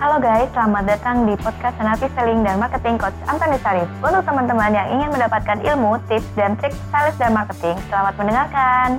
Halo guys, selamat datang di podcast Senapi Selling dan Marketing Coach Antoni Sarif. Untuk teman-teman yang ingin mendapatkan ilmu, tips, dan trik sales dan marketing, selamat mendengarkan.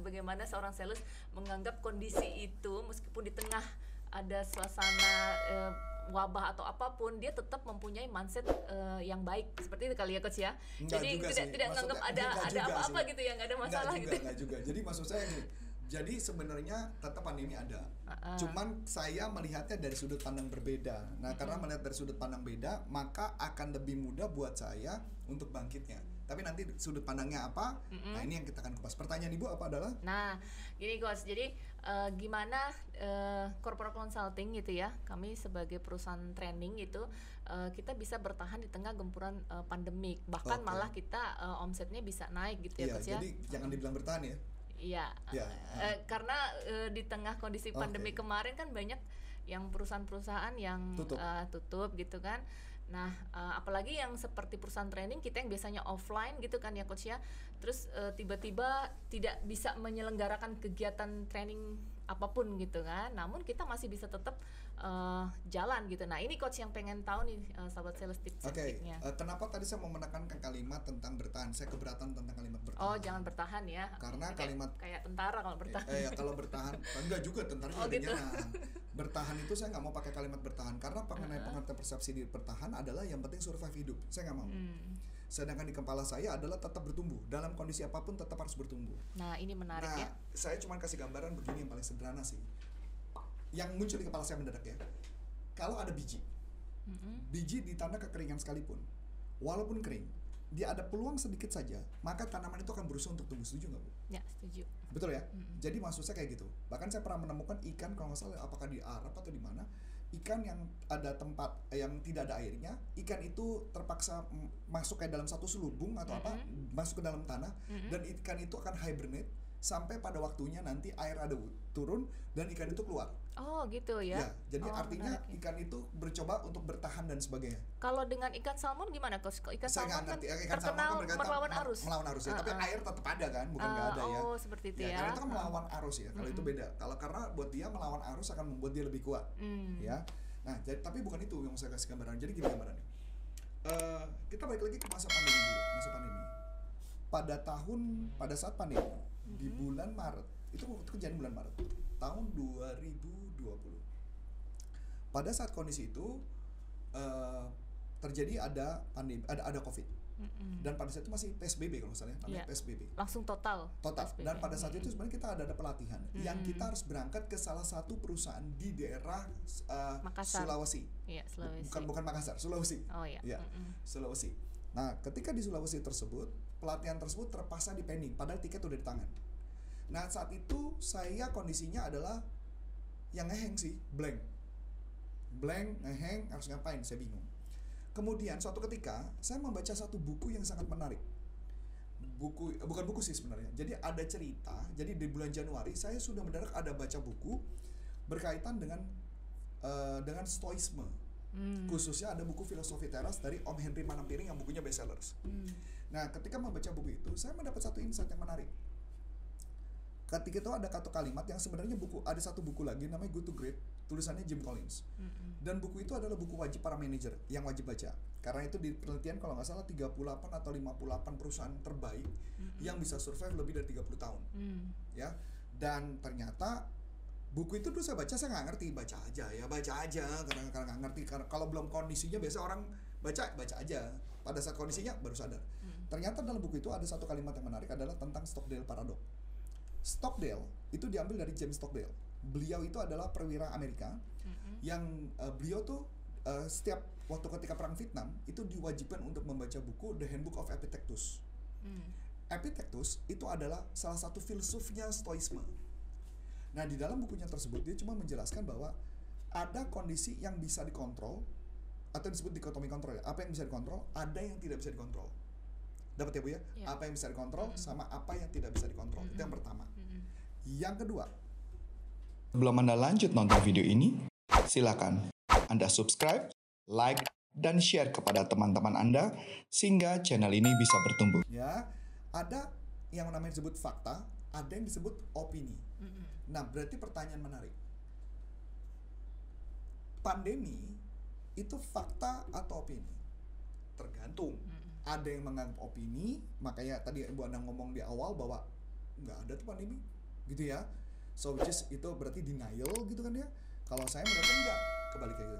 Bagaimana seorang sales menganggap kondisi itu meskipun di tengah ada suasana eh, wabah atau apa pun dia tetap mempunyai mindset eh, yang baik seperti itu kali ya coach ya. Enggak Jadi tidak sih. tidak menganggap ada ada apa-apa gitu ya, nggak ada masalah enggak juga, gitu. enggak juga. Jadi maksud saya gini, jadi sebenarnya tetap pandemi ada. Ah, Cuman saya melihatnya dari sudut pandang berbeda. Nah, karena melihat dari sudut pandang beda, maka akan lebih mudah buat saya untuk bangkitnya. Tapi nanti sudut pandangnya apa? Nah, ini yang kita akan kupas. Pertanyaan Ibu apa adalah? Nah, gini coach, jadi eh, gimana eh, corporate consulting gitu ya, kami sebagai perusahaan training itu eh, kita bisa bertahan di tengah gempuran eh, pandemik, bahkan Oke. malah kita eh, omsetnya bisa naik gitu ya Iya, coach ya. jadi jangan dibilang bertahan ya. Iya, Ya, eh, karena eh, di tengah kondisi pandemi kemarin kan banyak yang perusahaan-perusahaan yang Tutup. eh, tutup gitu kan. Nah, eh, apalagi yang seperti perusahaan training kita yang biasanya offline gitu kan ya coach ya. Terus eh, tiba-tiba tidak bisa menyelenggarakan kegiatan training apa pun gitu kan. Namun kita masih bisa tetap eh, jalan gitu. Nah, ini coach yang pengen tahu nih eh, sahabat sales tips Oke, triknya. eh, kenapa tadi saya mau menekankan kalimat tentang bertahan? Saya keberatan tentang kalimat bertahan. Oh, jangan bertahan ya. Karena Kayak- kalimat kayak tentara kalau bertahan. Eh, ya, kalau bertahan, enggak juga tentara Oh, gitu. nyerang. Bertahan itu saya nggak mau pakai kalimat bertahan karena pengenai pengertian persepsi di bertahan adalah yang penting survive hidup. Saya nggak mau. Hmm. Sedangkan di kepala saya adalah tetap bertumbuh. Dalam kondisi apa pun tetap harus bertumbuh. Nah, ini menarik nah, ya. saya cuma kasih gambaran begini yang paling sederhana sih. Yang muncul di kepala saya mendadak ya. Kalau ada biji, biji di tanah kekeringan sekalipun, walaupun kering, dia ada peluang sedikit saja, maka tanaman itu akan berusaha untuk tumbuh. Setuju nggak bu? Ya, setuju. Betul ya? Jadi maksud saya kayak gitu. Bahkan saya pernah menemukan ikan kalau nggak salah apakah di Arab atau di mana, ikan yang ada tempat eh, yang tidak ada airnya, ikan itu terpaksa masuk kayak dalam satu selubung atau apa, masuk ke dalam tanah dan ikan itu akan hibernate sampai pada waktunya nanti air ada turun dan ikan itu keluar. Oh, gitu ya. Ya, jadi Oh, artinya menarik ya. ikan itu bercoba untuk bertahan dan sebagainya. Kalau dengan ikan salmon gimana, Coach? Ikan saya salmon kan ngerti, ikan salmon terkenal kan berkata melawan mel- arus. Melawan arus ya, tapi Uh-uh. air tetap ada kan, bukan nggak Ah, ada ya. Oh, seperti itu Ya, ya. karena itu kan melawan arus ya. Kalau itu beda. Kalau karena buat dia melawan arus akan membuat dia lebih kuat, Hmm. ya. Nah, jadi, tapi bukan itu yang saya kasih gambaran. Jadi gini gambarannya. Eh, kita balik lagi ke masa pandemi dulu, masa pandemi. Pada tahun, pada saat pandemi di bulan Maret, itu waktu kejadian bulan Maret tahun 2020. Pada saat kondisi itu eh, terjadi ada pandemi, ada ada COVID. Mm-mm. Dan pada saat itu masih PSBB kalau nggak salah, ya, namanya Iya. PSBB Langsung total. total PSBB. dan pada saat itu sebenarnya kita ada, ada pelatihan yang kita harus berangkat ke salah satu perusahaan di daerah uh, Makassar. Sulawesi Iya, Sulawesi. bukan bukan Makassar Sulawesi Oh iya. ya Mm-mm. Sulawesi nah ketika di Sulawesi tersebut pelatihan tersebut terpaksa di pending padahal tiket udah di tangan. Nah saat itu saya kondisinya adalah yang ngeheng sih blank. Blank ngeheng harus ngapain? Saya bingung. Kemudian suatu ketika saya membaca satu buku yang sangat menarik. Buku eh, bukan buku sih sebenarnya. Jadi ada cerita jadi di bulan Januari saya sudah mendadak ada baca buku berkaitan dengan eh, dengan stoisme Hmm. khususnya ada buku filosofi teras dari Om Henry Manampiring yang bukunya bestsellers Hmm. nah ketika membaca buku itu saya mendapat satu insight yang menarik ketika itu ada satu kalimat yang sebenarnya buku ada satu buku lagi namanya Good to Great tulisannya Jim Collins Mm-mm. dan buku itu adalah buku wajib para manajer yang wajib baca karena itu di penelitian kalau nggak salah 38 atau 58 perusahaan terbaik yang bisa survive lebih dari 30 tahun Hmm. ya dan ternyata buku itu dulu saya baca saya nggak ngerti. Baca aja ya baca aja. Karena karena nggak ngerti. Karena kalau belum kondisinya biasa orang baca baca aja. Pada saat kondisinya baru sadar. Ternyata dalam buku itu ada satu kalimat yang menarik adalah tentang Stockdale Paradox. Stockdale itu diambil dari James Stockdale. Beliau itu adalah perwira Amerika yang eh, beliau tuh eh, setiap waktu ketika perang Vietnam itu diwajibkan untuk membaca buku The Handbook of Epictetus. Hmm. Epictetus itu adalah salah satu filsufnya Stoisme. Nah, di dalam bukunya tersebut dia cuma menjelaskan bahwa ada kondisi yang bisa dikontrol atau disebut dikotomi kontrol ya. Apa yang bisa dikontrol, ada yang tidak bisa dikontrol. Dapat ya Bu ya? Ya. Apa yang bisa dikontrol sama apa yang tidak bisa dikontrol. Itu yang pertama. Mm-mm. Yang kedua, Sebelum Anda lanjut nonton video ini, silakan Anda subscribe, like, dan share kepada teman-teman Anda sehingga channel ini bisa bertumbuh. ya, ada yang namanya disebut fakta, ada yang disebut opini. Mm-mm. Nah, berarti pertanyaan menarik. pandemi itu fakta atau opini? Tergantung. Ada yang menganggap opini makanya tadi ibu anda ngomong di awal bahwa nggak ada tuh pandemi gitu ya. So which is itu berarti denial gitu kan ya. Kalau saya melihatnya enggak kebalik gitu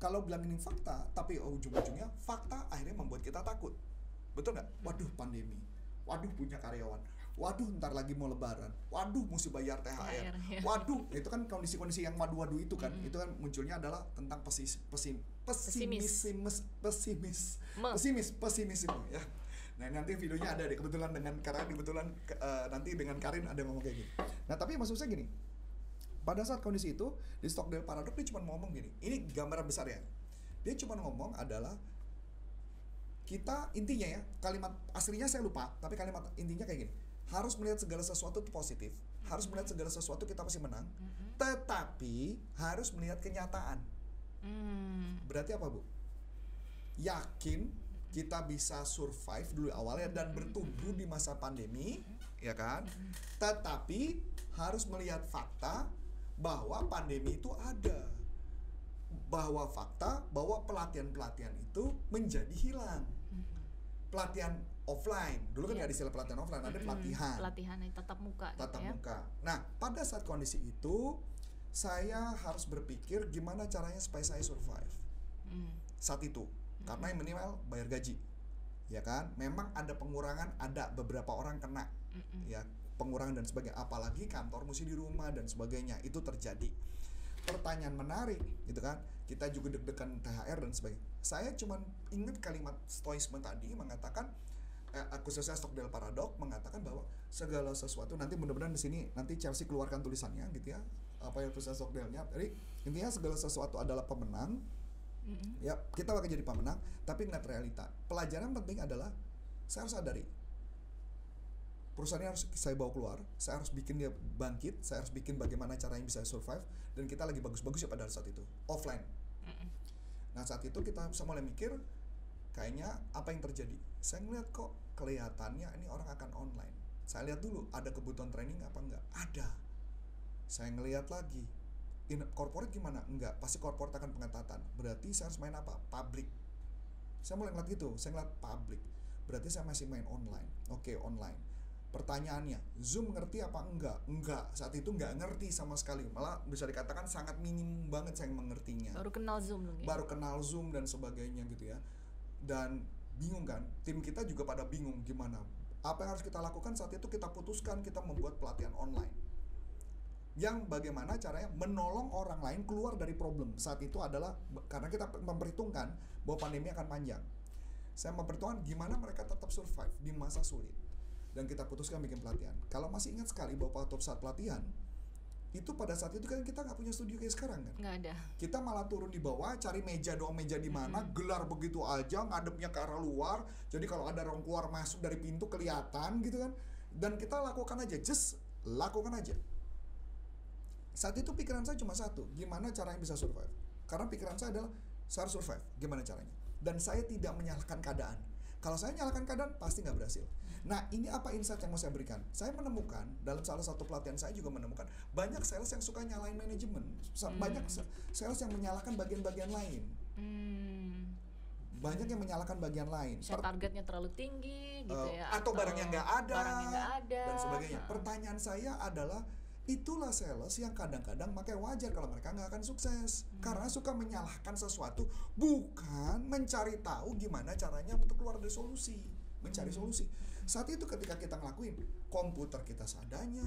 kalau bilang ini fakta tapi ujung-ujungnya fakta akhirnya membuat kita takut. Betul nggak? Waduh pandemi. Waduh punya karyawan waduh ntar lagi mau lebaran. Waduh mesti bayar THR. Ya. waduh itu kan kondisi-kondisi yang wadu-wadu itu kan. Itu kan munculnya adalah tentang pesis, pesim, Pesimis. pesimis. Pesimis pesimis pesimis itu ya. Nah nanti videonya ada deh. Kebetulan dengan Karin kebetulan ke- eh, nanti dengan Karin ada ngomong kayak gini. Nah tapi maksud saya gini. Pada saat kondisi itu di Stockdale Paradox dia cuma ngomong gini. Ini gambaran besar ya. Dia cuma ngomong adalah kita intinya ya kalimat aslinya saya lupa tapi kalimat intinya kayak gini harus melihat segala sesuatu itu positif. Harus melihat segala sesuatu kita pasti menang. Tetapi harus melihat kenyataan. Hmm. berarti apa bu? Yakin kita bisa survive dulu awalnya dan bertumbuh di masa pandemi ya kan? Tetapi harus melihat fakta bahwa pandemi itu ada. Bahwa fakta bahwa pelatihan-pelatihan itu menjadi hilang. Pelatihan offline dulu kan Iya. nggak ada istilah pelatihan offline ada pelatihan pelatihan yang tatap muka tatap gitu ya muka. Nah, pada saat kondisi itu saya harus berpikir gimana caranya supaya saya survive Hmm. saat itu. Karena yang minimal bayar gaji. Ya kan? Memang ada pengurangan, ada beberapa orang kena Mm-mm. ya pengurangan dan sebagainya apalagi kantor mesti di rumah dan sebagainya itu terjadi pertanyaan menarik gitu kan kita juga deg-degan THR dan sebagainya saya cuman ingat kalimat stoisme tadi mengatakan eh, khususnya Stockdale Paradox mengatakan bahwa segala sesuatu nanti mudah-mudahan di sini nanti Chelsea keluarkan tulisannya gitu ya apa yang tulisan Stockdale-nya jadi intinya segala sesuatu adalah pemenang. Mm-mm. ya kita bakal jadi pemenang tapi ingat realita. Pelajaran penting adalah saya harus sadari. Perusahaannya harus saya bawa keluar saya harus bikin dia bangkit saya harus bikin bagaimana caranya bisa survive dan kita lagi bagus-bagus ya pada saat itu offline. Mm-mm. nah saat itu kita bisa mulai mikir kayaknya apa yang terjadi? Saya ngeliat kok kelihatannya ini orang akan online. Saya lihat dulu ada kebutuhan training apa enggak? Ada. Saya ngelihat lagi. In corporate gimana? Enggak. Pasti corporate akan pengetatan. Berarti saya harus main apa? Public. Saya mulai ngeliat gitu. Saya ngeliat public. Berarti saya masih main online. Oke online. Pertanyaannya zoom ngerti apa enggak? Enggak. Saat itu enggak ngerti sama sekali. Malah bisa dikatakan sangat minim banget saya mengertinya. Baru kenal zoom ya baru kenal Zoom dan sebagainya gitu ya. Dan bingung kan, tim kita juga pada bingung gimana. Apa yang harus kita lakukan saat itu kita putuskan kita membuat pelatihan online. Yang bagaimana caranya menolong orang lain keluar dari problem. Saat itu adalah karena kita memperhitungkan bahwa pandemi akan panjang. Saya memperhitungkan gimana mereka tetap survive di masa sulit. Dan kita putuskan bikin pelatihan. Kalau masih ingat sekali bahwa pada saat pelatihan itu pada saat itu kan kita nggak punya studio kayak sekarang kan? Nggak ada. Kita malah turun di bawah cari meja doang meja di mana gelar begitu aja ngadepnya ke arah luar. Jadi kalau ada orang keluar masuk dari pintu kelihatan gitu kan. Dan kita lakukan aja just lakukan aja. Saat itu pikiran saya cuma satu gimana caranya bisa survive? Karena pikiran saya adalah saya harus survive gimana caranya? Dan saya tidak menyalahkan keadaan. Kalau saya menyalahkan keadaan pasti nggak berhasil nah ini apa insight yang mau saya berikan saya menemukan dalam salah satu pelatihan saya juga menemukan banyak sales yang suka nyalain manajemen Hmm. banyak sa- sales yang menyalahkan bagian-bagian lain hmm. banyak yang menyalahkan bagian lain Saya targetnya terlalu tinggi gitu Eh, ya atau barang yang nggak ada, barang yang nggak ada dan sebagainya. Ha. Pertanyaan saya adalah itulah sales yang kadang-kadang makanya wajar kalau mereka nggak akan sukses Hmm. karena suka menyalahkan sesuatu bukan mencari tahu gimana caranya untuk keluar dari solusi mencari Hmm. solusi saat itu ketika kita ngelakuin komputer kita seadanya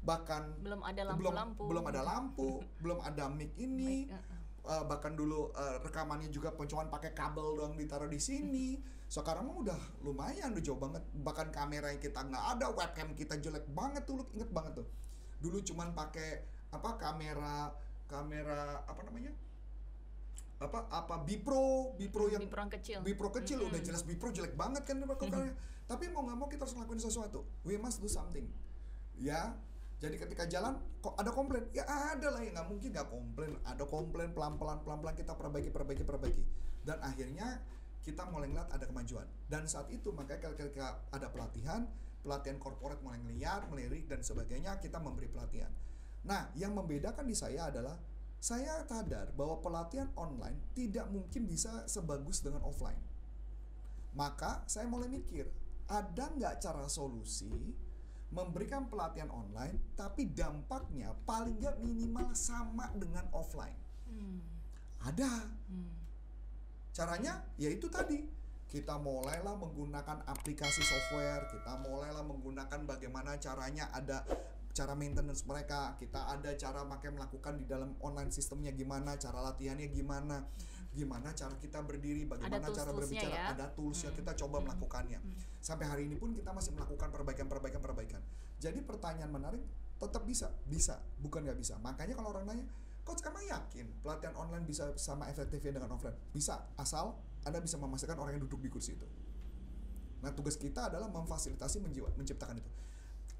bahkan belum ada belum lampu-lampu belum ada lampu belum ada mic ini Mic. Uh, bahkan dulu uh, rekamannya juga cuman pakai kabel doang ditaruh di sini. Sekarang mah udah lumayan udah jauh banget. Bahkan kamera yang kita nggak ada, webcam kita jelek banget tuh, lu inget banget tuh. Dulu cuman pakai apa kamera kamera apa namanya? Apa apa Bipro, Bipro yang Bipro yang kecil Bipro kecil Mm-mm. udah jelas Bipro jelek banget kan rekamannya. Tapi mau nggak mau kita harus ngelakuin sesuatu. We must do something. Ya, jadi ketika jalan kok ada komplain ya ada lah ya nggak mungkin nggak komplain ada komplain pelan pelan pelan pelan kita perbaiki perbaiki perbaiki dan akhirnya kita mulai ngeliat ada kemajuan dan saat itu makanya ketika ada pelatihan pelatihan korporat mulai ngeliat melirik dan sebagainya kita memberi pelatihan nah yang membedakan di saya adalah saya sadar bahwa pelatihan online tidak mungkin bisa sebagus dengan offline. Maka saya mulai mikir, ada nggak cara solusi memberikan pelatihan online tapi dampaknya paling nggak minimal sama dengan offline? Hmm. Ada. Hmm. Caranya yaitu tadi kita mulailah menggunakan aplikasi software, kita mulailah menggunakan bagaimana caranya ada cara maintenance mereka, kita ada cara pakai melakukan di dalam online sistemnya gimana, cara latihannya gimana, gimana cara kita berdiri, bagaimana tools-toolsnya cara berbicara, ya. ada toolsnya Hmm. kita coba Hmm. melakukannya. Hmm. Sampai hari ini pun kita masih melakukan perbaikan-perbaikan perbaikan. Jadi pertanyaan menarik tetap bisa, bisa, bukan nggak bisa. Makanya kalau orang nanya, coach emang yakin pelatihan online bisa sama efektifnya dengan offline? Bisa, asal anda bisa memastikan orang yang duduk di kursi itu. Nah tugas kita adalah memfasilitasi menjiwa, menciptakan itu.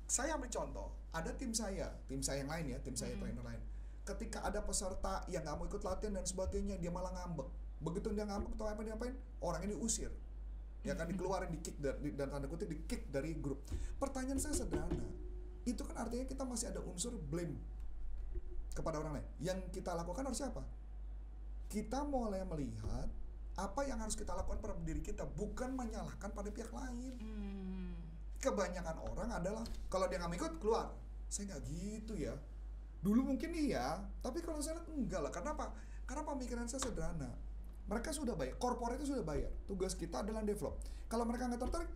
Saya ambil contoh, ada tim saya, tim saya yang lain ya, tim saya Mhm. trainer lain. Ketika ada peserta yang nggak mau ikut latihan dan sebagainya, dia malah ngambek. Begitu dia ngambek, tuh apa dia apain? Orang ini diusir. Ya kan dikeluarin, di kick dari, dan tanda kutip di kick dari grup. Pertanyaan saya sederhana, itu kan artinya kita masih ada unsur blame kepada orang lain. Yang kita lakukan harus apa? Kita mulai melihat apa yang harus kita lakukan pada diri kita, bukan menyalahkan pada pihak lain Hmm. kebanyakan orang adalah kalau dia nggak mau ikut keluar saya nggak gitu ya dulu mungkin iya tapi kalau saya lihat enggak lah. Karena apa? Karena pemikiran saya sederhana. Mereka sudah bayar korporat itu sudah bayar. Tugas kita adalah develop. Kalau mereka nggak tertarik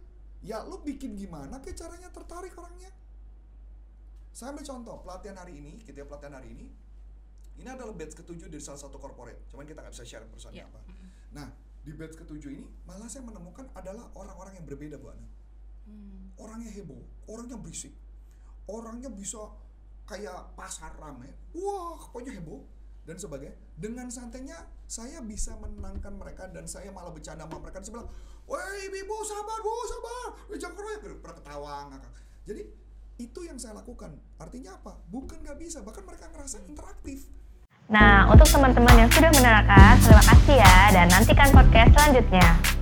ya lu bikin gimana ke caranya tertarik orangnya? Saya ambil contoh pelatihan hari ini gitu ya pelatihan hari ini. Ini adalah batch ketujuh dari salah satu korporat. Cuman kita nggak bisa share perusahaannya Ya. apa. Nah di batch ketujuh ini malah saya menemukan adalah orang-orang yang berbeda bu Ana. Hmm. orangnya heboh, orangnya berisik, orangnya bisa kayak pasar ramai, wah pokoknya heboh dan sebagainya. Dengan santainya saya bisa menenangkan mereka dan saya malah bercanda sama mereka dan saya bilang, woi ibu sabar bu sabar, jangan keroyak, pernah ketawa ngakak. Jadi itu yang saya lakukan. Artinya apa? Bukan nggak bisa, bahkan mereka ngerasa interaktif. Nah, untuk teman-teman yang sudah menerangkan, terima kasih ya dan nantikan podcast selanjutnya.